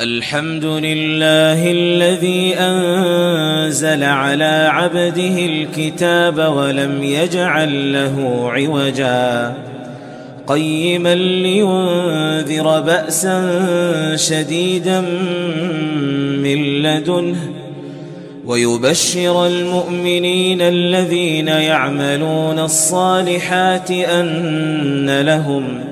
الحمد لله الذي أنزل على عبده الكتاب ولم يجعل له عوجا. قيما لينذر بأسا شديدا من لدنه ويبشر المؤمنين الذين يعملون الصالحات أن لهم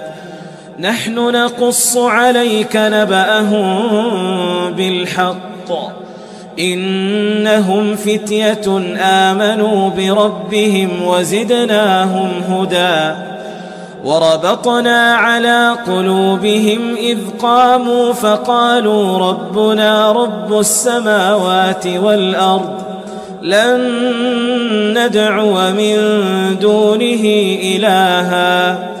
نحن نقص عليك نبأهم بالحق. إنهم فتية آمنوا بربهم وزدناهم هدى. وربطنا على قلوبهم إذ قاموا فقالوا ربنا رب السماوات والأرض لن ندعو من دونه إلهًا.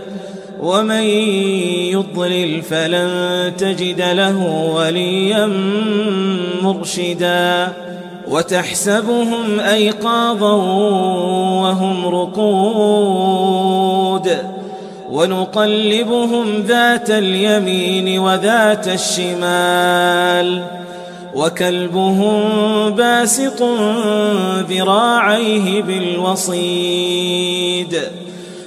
ومن يضلل فلن تجد له وليا مرشدا وتحسبهم أيقاظا وهم رقود ونقلبهم ذات اليمين وذات الشمال وكلبهم باسط ذراعيه بالوصيد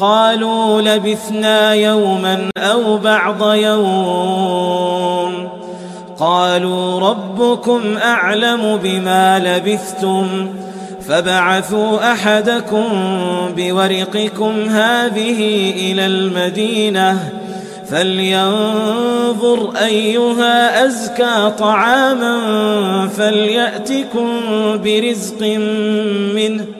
قالوا لبثنا يوما أو بعض يوم. قالوا ربكم أعلم بما لبثتم. فبعثوا أحدكم بورقكم هذه إلى المدينة. فلينظر أيها أزكى طعاما فليأتكم برزق منه.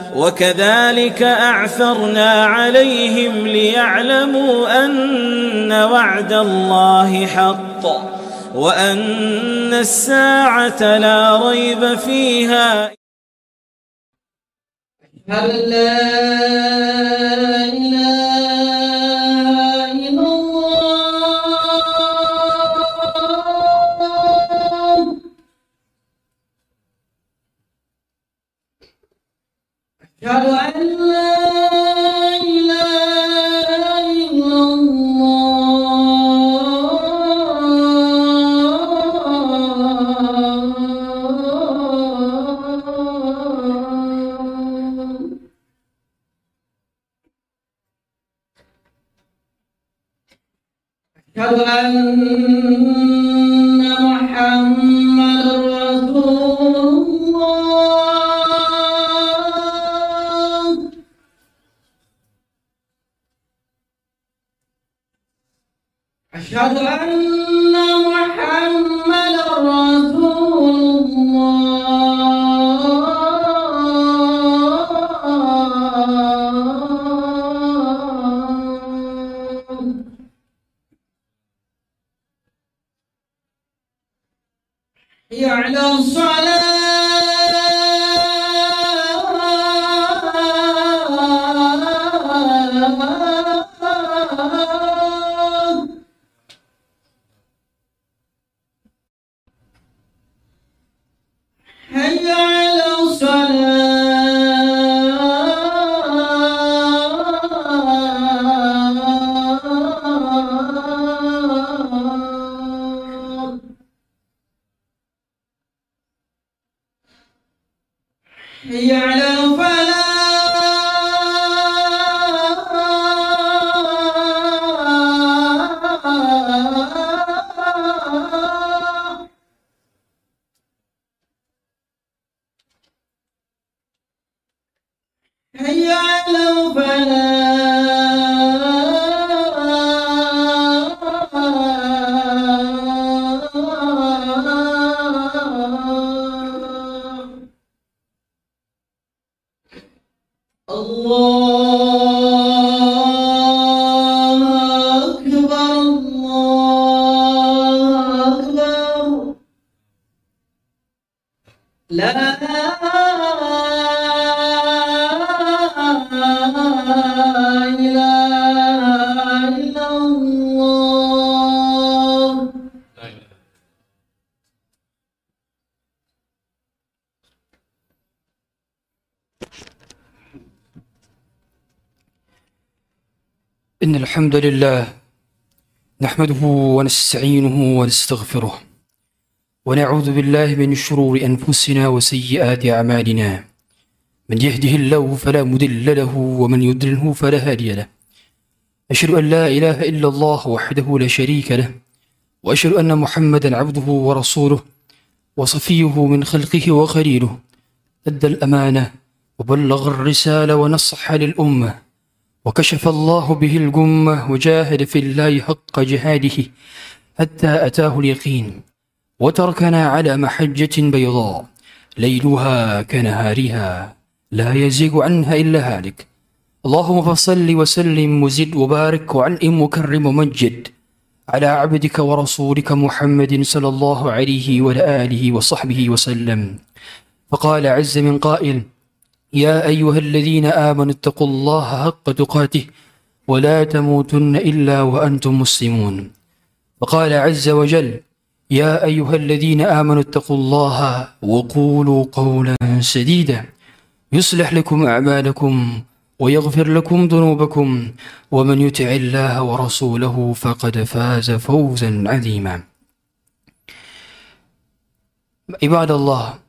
وكذلك أعثرنا عليهم ليعلموا أن وعد الله حق وأن الساعة لا ريب فيها. هل أشهد أن لا não sou على فلا إن الحمد لله نحمده ونستعينه ونستغفره ونعوذ بالله من شرور أنفسنا وسيئات أعمالنا. من يهده الله فلا مضل له ومن يضلله فلا هادي له. أشهد أن لا إله إلا الله وحده لا شريك له وأشهد أن محمدا عبده ورسوله وصفيه من خلقه وخليله أدى الأمانة وبلغ الرسالة ونصح للأمة وكشف الله به الجمة وجاهد في الله حق جهاده حتى أتاه اليقين وتركنا على محجة بيضاء ليلها كنهارها. لا يزيغ عنها إلا هالك. اللهم فصل وسلم وزد وبارك وعنئم وكرم ومجد على عبدك ورسولك محمد صلى الله عليه وعلى آله وصحبه وسلم. فقال عز من قائل يا أيها الذين آمنوا اتقوا الله حق تقاته ولا تموتن إلا وأنتم مسلمون. وقال عز وجل يا أيها الذين آمنوا اتقوا الله وقولوا قولا سديدا. يصلح لكم أعمالكم ويغفر لكم ذنوبكم ومن يطع الله ورسوله فقد فاز فوزا عظيما. عباد الله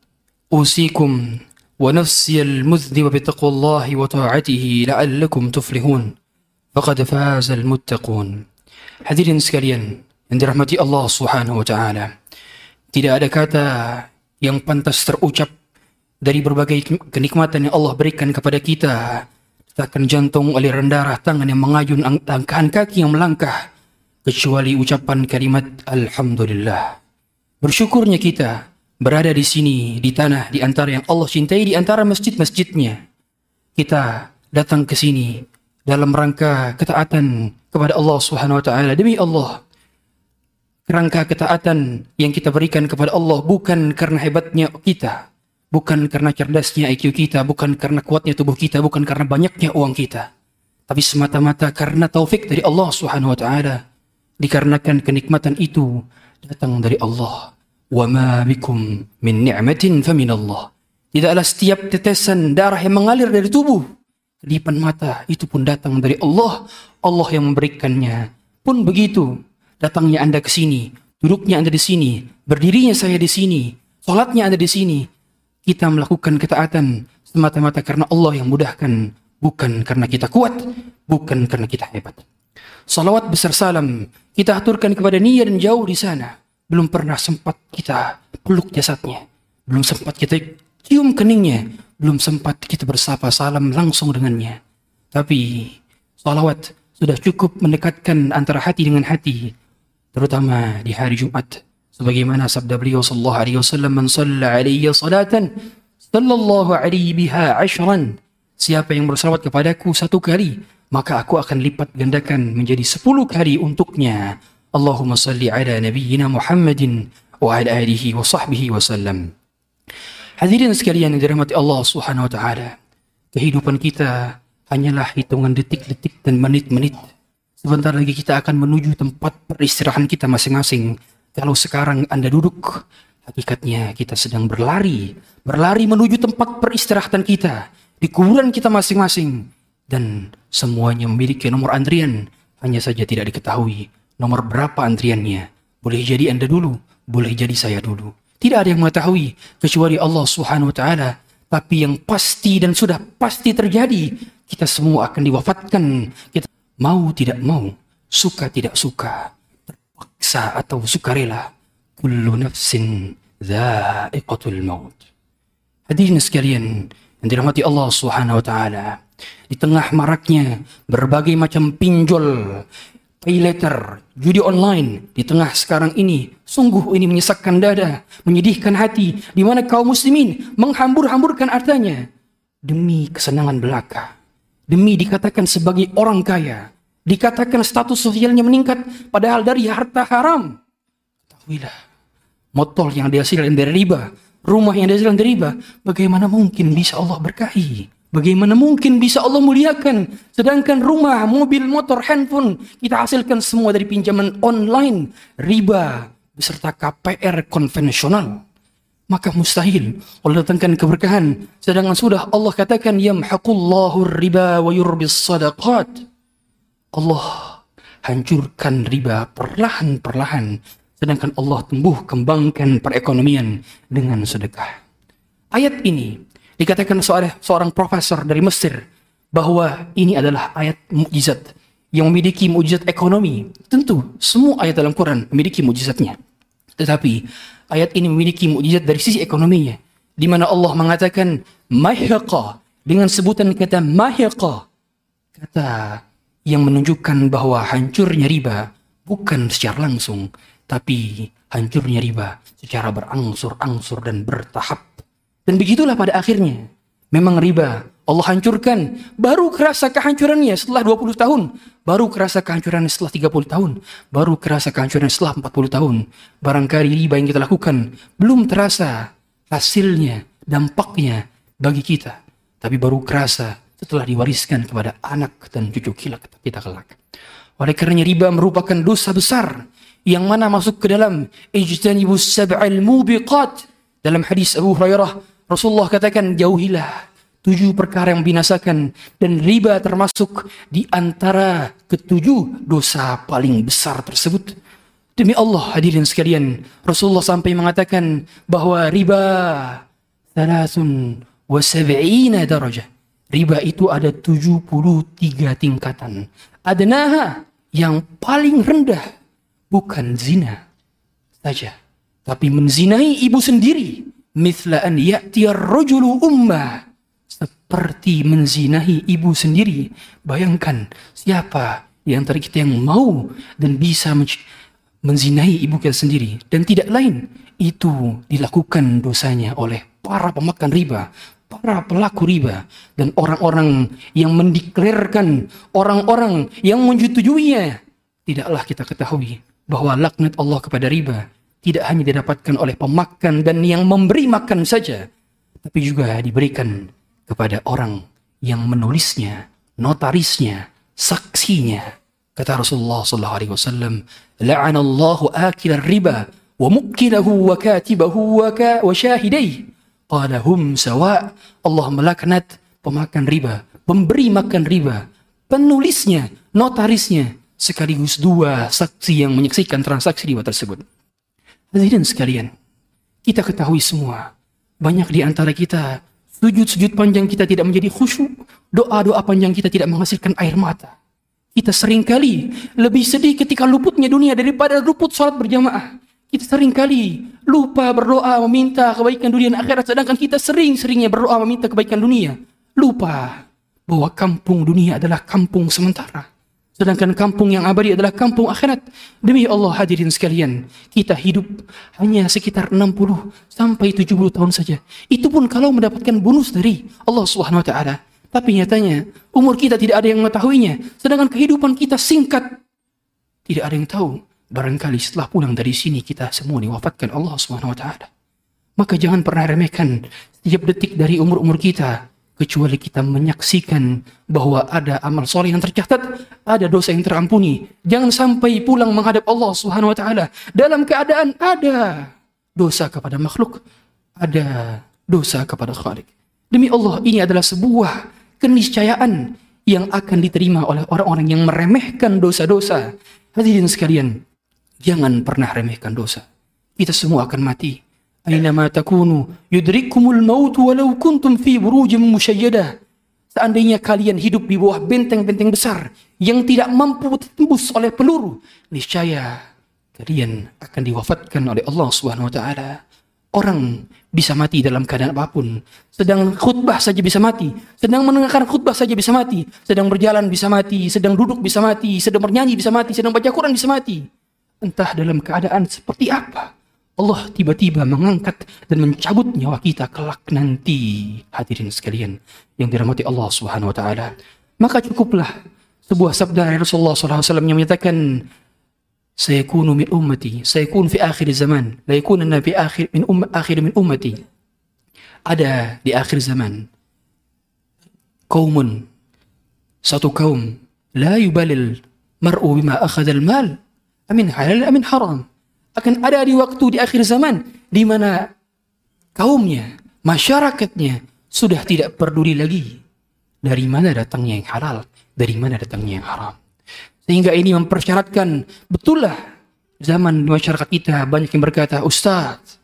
أوصيكم ونفسي المذنب بتقوى الله وطاعته لعلكم تفلحون. فقد فاز المتقون. Hadirin sekalian yang dirahmati Allah Subhanahu wa taala. Tidak ada kata yang pantas terucap dari berbagai kenikmatan yang Allah berikan kepada kita. Takkan jantung, aliran darah, tangan yang mengayun, langkahan kaki yang melangkah. Kecuali ucapan kalimat Alhamdulillah. Bersyukurnya kita berada di sini, di tanah, di antara yang Allah cintai, di antara masjid-masjidnya. Kita datang ke sini dalam rangka ketaatan kepada Allah Subhanahu wa taala demi Allah. Rangka ketaatan yang kita berikan kepada Allah bukan karena hebatnya kita, bukan karena cerdasnya IQ kita, bukan karena kuatnya tubuh kita, bukan karena banyaknya uang kita, tapi semata-mata karena taufik dari Allah Subhanahu wa taala. Dikarenakan kenikmatan itu datang dari Allah. Wa ma bikum min ni'matin famin Allah. Tidaklah setiap tetesan darah yang mengalir dari tubuh Kedipan mata itu pun datang dari Allah. Allah yang memberikannya. Pun begitu, datangnya Anda ke sini, duduknya Anda di sini, berdirinya saya di sini, sholatnya Anda di sini. Kita melakukan ketaatan semata-mata karena Allah yang mudahkan, bukan karena kita kuat, bukan karena kita hebat. Salawat besar salam kita aturkan kepada Nia dan jauh di sana. Belum pernah sempat kita peluk jasadnya. Belum sempat kita cium keningnya. Belum sempat kita bersapa salam langsung dengannya. Tapi salawat sudah cukup mendekatkan antara hati dengan hati. Terutama di hari Jumat. Sebagaimana sabda beliau sallallahu alaihi wasallam man salla alaihi salatan sallallahu alaihi biha ashran. Siapa yang bersalawat kepadaku satu kali, maka aku akan lipat gandakan menjadi sepuluh kali untuknya. Allahumma salli ala nabiyyina Muhammadin wa ala alihi wa sahbihi wa sallam. Hadirin sekalian yang dirahmati Allah Subhanahu wa taala. Kehidupan kita hanyalah hitungan detik-detik dan menit-menit. Sebentar lagi kita akan menuju tempat peristirahan kita masing-masing. Kalau sekarang Anda duduk, hakikatnya kita sedang berlari, berlari menuju tempat peristirahatan kita di kuburan kita masing-masing dan semuanya memiliki nomor antrian, hanya saja tidak diketahui nomor berapa antriannya. Boleh jadi Anda dulu, boleh jadi saya dulu. Tidak ada yang mengetahui kecuali Allah Subhanahu wa taala. Tapi yang pasti dan sudah pasti terjadi, kita semua akan diwafatkan. Kita mau tidak mau, suka tidak suka, terpaksa atau sukarela. Kullu nafsin dha'iqatul maut. Hadirin sekalian yang dirahmati Allah Subhanahu wa taala. Di tengah maraknya berbagai macam pinjol, pay letter, judi online di tengah sekarang ini. Sungguh ini menyesakkan dada, menyedihkan hati, di mana kaum muslimin menghambur-hamburkan hartanya demi kesenangan belaka, demi dikatakan sebagai orang kaya, dikatakan status sosialnya meningkat, padahal dari harta haram. Ketahuilah, motor yang dihasilkan dari riba, rumah yang dihasilkan dari riba, bagaimana mungkin bisa Allah berkahi? Bagaimana mungkin bisa Allah muliakan? Sedangkan rumah, mobil, motor, handphone kita hasilkan semua dari pinjaman online, riba, beserta KPR konvensional. Maka mustahil Allah datangkan keberkahan. Sedangkan sudah Allah katakan yamhaqullahu riba wa yurbis sadaqat. Allah hancurkan riba perlahan-perlahan. Sedangkan Allah tumbuh kembangkan perekonomian dengan sedekah. Ayat ini dikatakan seorang, seorang profesor dari Mesir bahwa ini adalah ayat mukjizat yang memiliki mukjizat ekonomi. Tentu semua ayat dalam Quran memiliki mukjizatnya. Tetapi ayat ini memiliki mukjizat dari sisi ekonominya di mana Allah mengatakan mahiqa dengan sebutan kata mahiqa kata yang menunjukkan bahwa hancurnya riba bukan secara langsung tapi hancurnya riba secara berangsur-angsur dan bertahap dan begitulah pada akhirnya. Memang riba Allah hancurkan. Baru kerasa kehancurannya setelah 20 tahun. Baru kerasa kehancurannya setelah 30 tahun. Baru kerasa kehancurannya setelah 40 tahun. Barangkali riba yang kita lakukan belum terasa hasilnya, dampaknya bagi kita. tapi baru kerasa setelah diwariskan kepada anak dan cucu kita, kelak. Oleh karenanya riba merupakan dosa besar yang mana masuk ke dalam ijtanibus sab'al mubiqat dalam hadis Abu Hurairah Rasulullah katakan jauhilah tujuh perkara yang membinasakan dan riba termasuk di antara ketujuh dosa paling besar tersebut. Demi Allah hadirin sekalian, Rasulullah sampai mengatakan bahwa riba thalathun wa sab'ina. Riba itu ada 73 tingkatan. Adnaha yang paling rendah bukan zina saja, tapi menzinai ibu sendiri. Mithla an ya'ti ar-rajulu ummah seperti menzinahi ibu sendiri. Bayangkan siapa di antara kita yang mau dan bisa menzinahi ibu kita sendiri dan tidak lain itu dilakukan dosanya oleh para pemakan riba, para pelaku riba dan orang-orang yang mendeklarkan orang-orang yang menyetujuinya. Tidaklah kita ketahui bahwa laknat Allah kepada riba tidak hanya didapatkan oleh pemakan dan yang memberi makan saja, tapi juga diberikan kepada orang yang menulisnya, notarisnya, saksinya. Kata Rasulullah sallallahu alaihi wasallam, "La'anallahu akil riba wa mukilahu wa katibahu wa, ka, wa syahidai." Qala hum sawa. Allah melaknat pemakan riba, pemberi makan riba, penulisnya, notarisnya, sekaligus dua saksi yang menyaksikan transaksi riba tersebut. Hadirin sekalian, kita ketahui semua, banyak di antara kita sujud-sujud panjang kita tidak menjadi khusyuk, doa-doa panjang kita tidak menghasilkan air mata. Kita sering kali lebih sedih ketika luputnya dunia daripada luput sholat berjamaah. Kita sering kali lupa berdoa meminta kebaikan dunia dan akhirat sedangkan kita sering-seringnya berdoa meminta kebaikan dunia. Lupa bahwa kampung dunia adalah kampung sementara. Sedangkan kampung yang abadi adalah kampung akhirat. Demi Allah hadirin sekalian, kita hidup hanya sekitar 60 sampai 70 tahun saja. Itu pun kalau mendapatkan bonus dari Allah Subhanahu wa taala. Tapi nyatanya umur kita tidak ada yang mengetahuinya. Sedangkan kehidupan kita singkat. Tidak ada yang tahu. Barangkali setelah pulang dari sini kita semua diwafatkan Allah Subhanahu wa taala. Maka jangan pernah remehkan setiap detik dari umur-umur kita kecuali kita menyaksikan bahwa ada amal soleh yang tercatat, ada dosa yang terampuni. Jangan sampai pulang menghadap Allah Subhanahu wa taala dalam keadaan ada dosa kepada makhluk, ada dosa kepada Khalik. Demi Allah, ini adalah sebuah keniscayaan yang akan diterima oleh orang-orang yang meremehkan dosa-dosa. Hadirin sekalian, jangan pernah remehkan dosa. Kita semua akan mati. Aynama takunu yudrikumul maut walau kuntum fi burujim musyayyadah. Seandainya kalian hidup di bawah benteng-benteng besar yang tidak mampu tembus oleh peluru, niscaya kalian akan diwafatkan oleh Allah Subhanahu wa taala. Orang bisa mati dalam keadaan apa pun. Sedang khutbah saja bisa mati. Sedang mendengarkan khutbah saja bisa mati. Sedang berjalan bisa mati. Sedang duduk bisa mati. Sedang bernyanyi bisa mati. Sedang baca Quran bisa mati. Entah dalam keadaan seperti apa. Allah tiba-tiba mengangkat dan mencabut nyawa kita kelak nanti hadirin sekalian yang dirahmati Allah Subhanahu wa taala. Maka cukuplah sebuah sabda dari Rasulullah SAW yang menyatakan sayakunu min ummati sayakun fi akhir zaman la yakunanna fi akhir min um, akhir min ummati ada di akhir zaman kaumun satu kaum la yubalil mar'u bima akhadha al-mal amin halal amin haram akan ada di waktu di akhir zaman di mana kaumnya, masyarakatnya sudah tidak peduli lagi dari mana datangnya yang halal, dari mana datangnya yang haram. Sehingga ini mempersyaratkan betullah zaman masyarakat kita banyak yang berkata, Ustaz,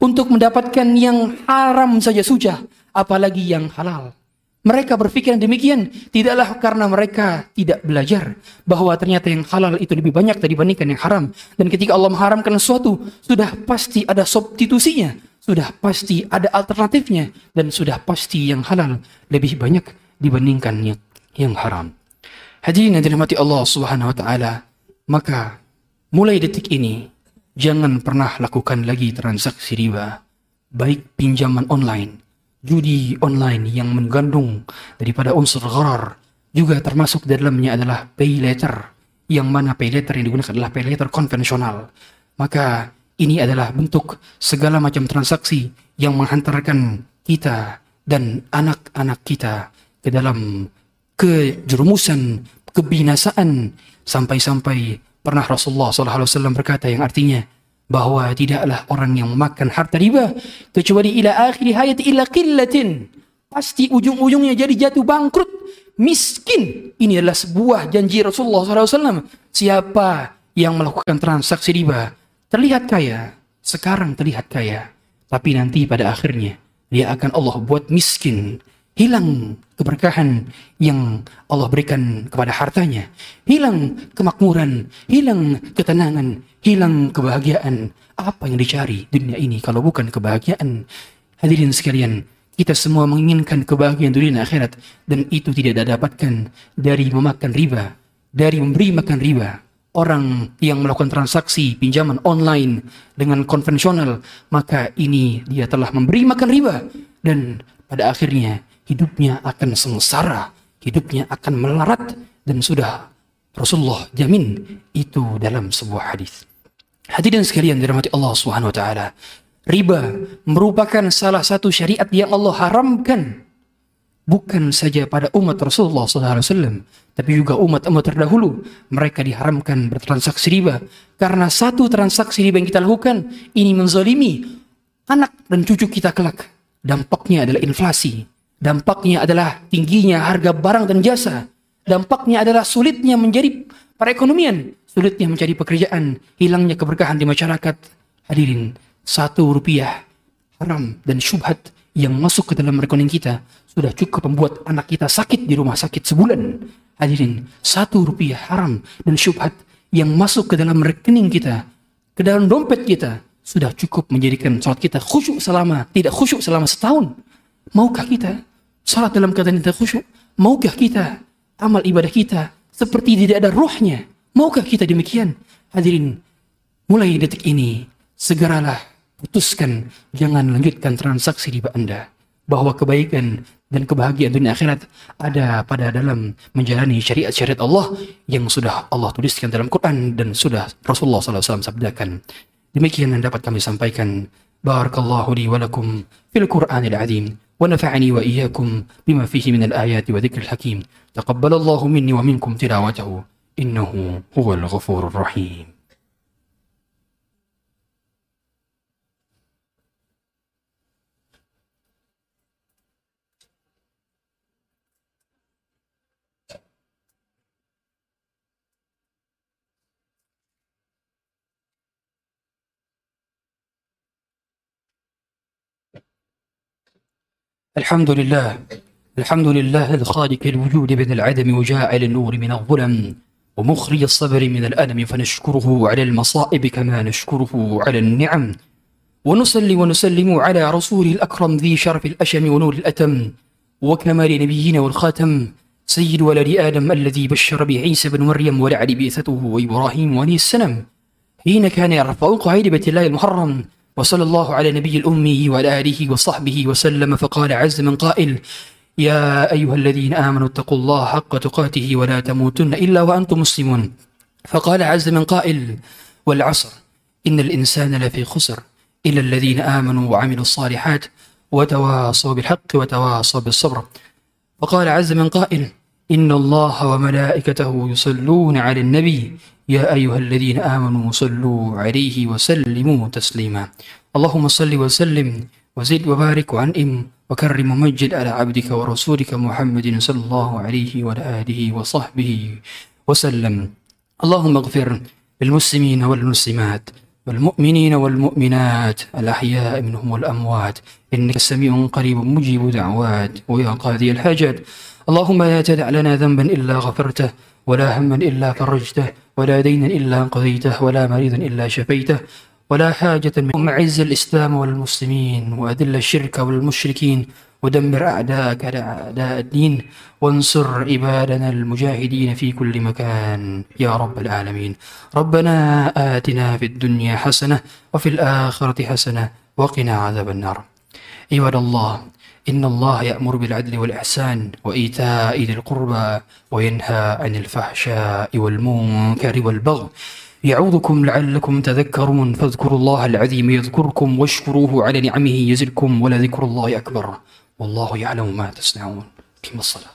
untuk mendapatkan yang haram saja susah, apalagi yang halal. Mereka berpikir demikian tidaklah karena mereka tidak belajar bahwa ternyata yang halal itu lebih banyak dibandingkan yang haram. Dan ketika Allah mengharamkan sesuatu, sudah pasti ada substitusinya, sudah pasti ada alternatifnya, dan sudah pasti yang halal lebih banyak dibandingkan yang, yang haram. Hadirin yang dirahmati Allah Subhanahu wa taala, maka mulai detik ini jangan pernah lakukan lagi transaksi riba, baik pinjaman online judi online yang mengandung daripada unsur gharar. Juga termasuk di dalamnya adalah pay letter yang mana pay letter yang digunakan adalah pay letter konvensional. Maka ini adalah bentuk segala macam transaksi yang menghantarkan kita dan anak-anak kita ke dalam kejerumusan, kebinasaan. Sampai-sampai pernah Rasulullah SAW berkata yang artinya bahwa tidaklah orang yang memakan harta riba kecuali ila akhir hayat illa qillatin. Pasti ujung-ujungnya jadi jatuh bangkrut. Miskin. Ini adalah sebuah janji Rasulullah SAW siapa yang melakukan transaksi riba terlihat kaya. Sekarang terlihat kaya. Tapi nanti pada akhirnya dia akan Allah buat miskin hilang keberkahan yang Allah berikan kepada hartanya, hilang kemakmuran, hilang ketenangan, hilang kebahagiaan. Apa yang dicari dunia ini kalau bukan kebahagiaan? Hadirin sekalian, kita semua menginginkan kebahagiaan dunia dan akhirat dan itu tidak didapatkan dari memakan riba, dari memberi makan riba. Orang yang melakukan transaksi pinjaman online dengan konvensional, maka ini dia telah memberi makan riba dan pada akhirnya hidupnya akan sengsara, hidupnya akan melarat dan sudah Rasulullah jamin itu dalam sebuah hadis. Hadirin sekalian dirahmati Allah Subhanahu wa taala. Riba merupakan salah satu syariat yang Allah haramkan bukan saja pada umat Rasulullah SAW, tapi juga umat-umat terdahulu. Mereka diharamkan bertransaksi riba karena satu transaksi riba yang kita lakukan ini menzalimi anak dan cucu kita kelak. Dampaknya adalah inflasi, Dampaknya adalah tingginya harga barang dan jasa. Dampaknya adalah sulitnya menjadi perekonomian, sulitnya mencari pekerjaan, hilangnya keberkahan di masyarakat. Hadirin, satu rupiah haram dan syubhat yang masuk ke dalam rekening kita sudah cukup membuat anak kita sakit di rumah sakit sebulan. Hadirin, satu rupiah haram dan syubhat yang masuk ke dalam rekening kita, ke dalam dompet kita, sudah cukup menjadikan sholat kita khusyuk selama, tidak khusyuk selama setahun. Maukah kita salat dalam keadaan tidak khusyuk? Maukah kita amal ibadah kita seperti tidak ada rohnya? Maukah kita demikian? Hadirin, mulai detik ini segeralah putuskan jangan lanjutkan transaksi riba Anda bahwa kebaikan dan kebahagiaan dunia akhirat ada pada dalam menjalani syariat-syariat Allah yang sudah Allah tuliskan dalam Quran dan sudah Rasulullah SAW sabdakan. Demikian yang dapat kami sampaikan. Barakallahu li wa lakum fil Qur'anil azim. ونفعني وإياكم بما فيه من الآيات وذكر الحكيم. تقبل الله مني ومنكم تلاوته. إنه هو الغفور الرحيم. الحمد لله الحمد لله الخالق الوجود من العدم وجاعل النور من الظلم ومخرج الصبر من الألم فنشكره على المصائب كما نشكره على النعم. ونصلي ونسلم على رسوله الأكرم ذي شرف الأشم ونور الأتم وكمال نبينا والخاتم سيد ولد آدم الذي بشر بعيسى بن مريم ولعل بيثته وإبراهيم ولي السلام. حين كان يرفع قعيد بيت الله المحرم وصلى الله على نبي الأمي وعلى آله وصحبه وسلم فقال عز من قائل يا أيها الذين آمنوا اتقوا الله حق تقاته ولا تموتن إلا وأنتم مسلمون. فقال عز من قائل والعصر. إن الإنسان لفي خسر. إلا الذين آمنوا وعملوا الصالحات وتواصوا بالحق وتواصوا بالصبر. وقال عز من قائل إن الله وملائكته يصلون على النبي يا أيها الذين آمنوا صلوا عليه وسلموا تسليما. اللهم صل وسلم وزد وبارك وعنئم وكرم ومجد على عبدك ورسولك محمد صلى الله عليه وعلى آله وصحبه وسلم. اللهم اغفر للمسلمين والمسلمات والمؤمنين والمؤمنات الأحياء منهم والأموات. إنك سميع قريب مجيب دعوات. ويا قاضي الحاجات. اللهم لا تدع لنا ذنبا إلا غفرته ولا هما إلا فرجته ولا دينا إلا قضيته ولا مريضا إلا شفيته ولا حاجة من عز الإسلام والمسلمين وأذل الشرك والمشركين ودمر أعداءك على أعداء الدين وانصر عبادنا المجاهدين في كل مكان يا رب العالمين. ربنا آتنا في الدنيا حسنة وفي الآخرة حسنة وقنا عذاب النار. عباد الله إن الله يأمر بالعدل والإحسان وإيتاء ذي القربى وينهى عن الفحشاء والمنكر والبغي يعوذكم لعلكم تذكرون فاذكروا الله العظيم يذكركم واشكروه على نعمه يزدكم ولذكر الله أكبر والله يعلم ما تصنعون. قم الصلاة.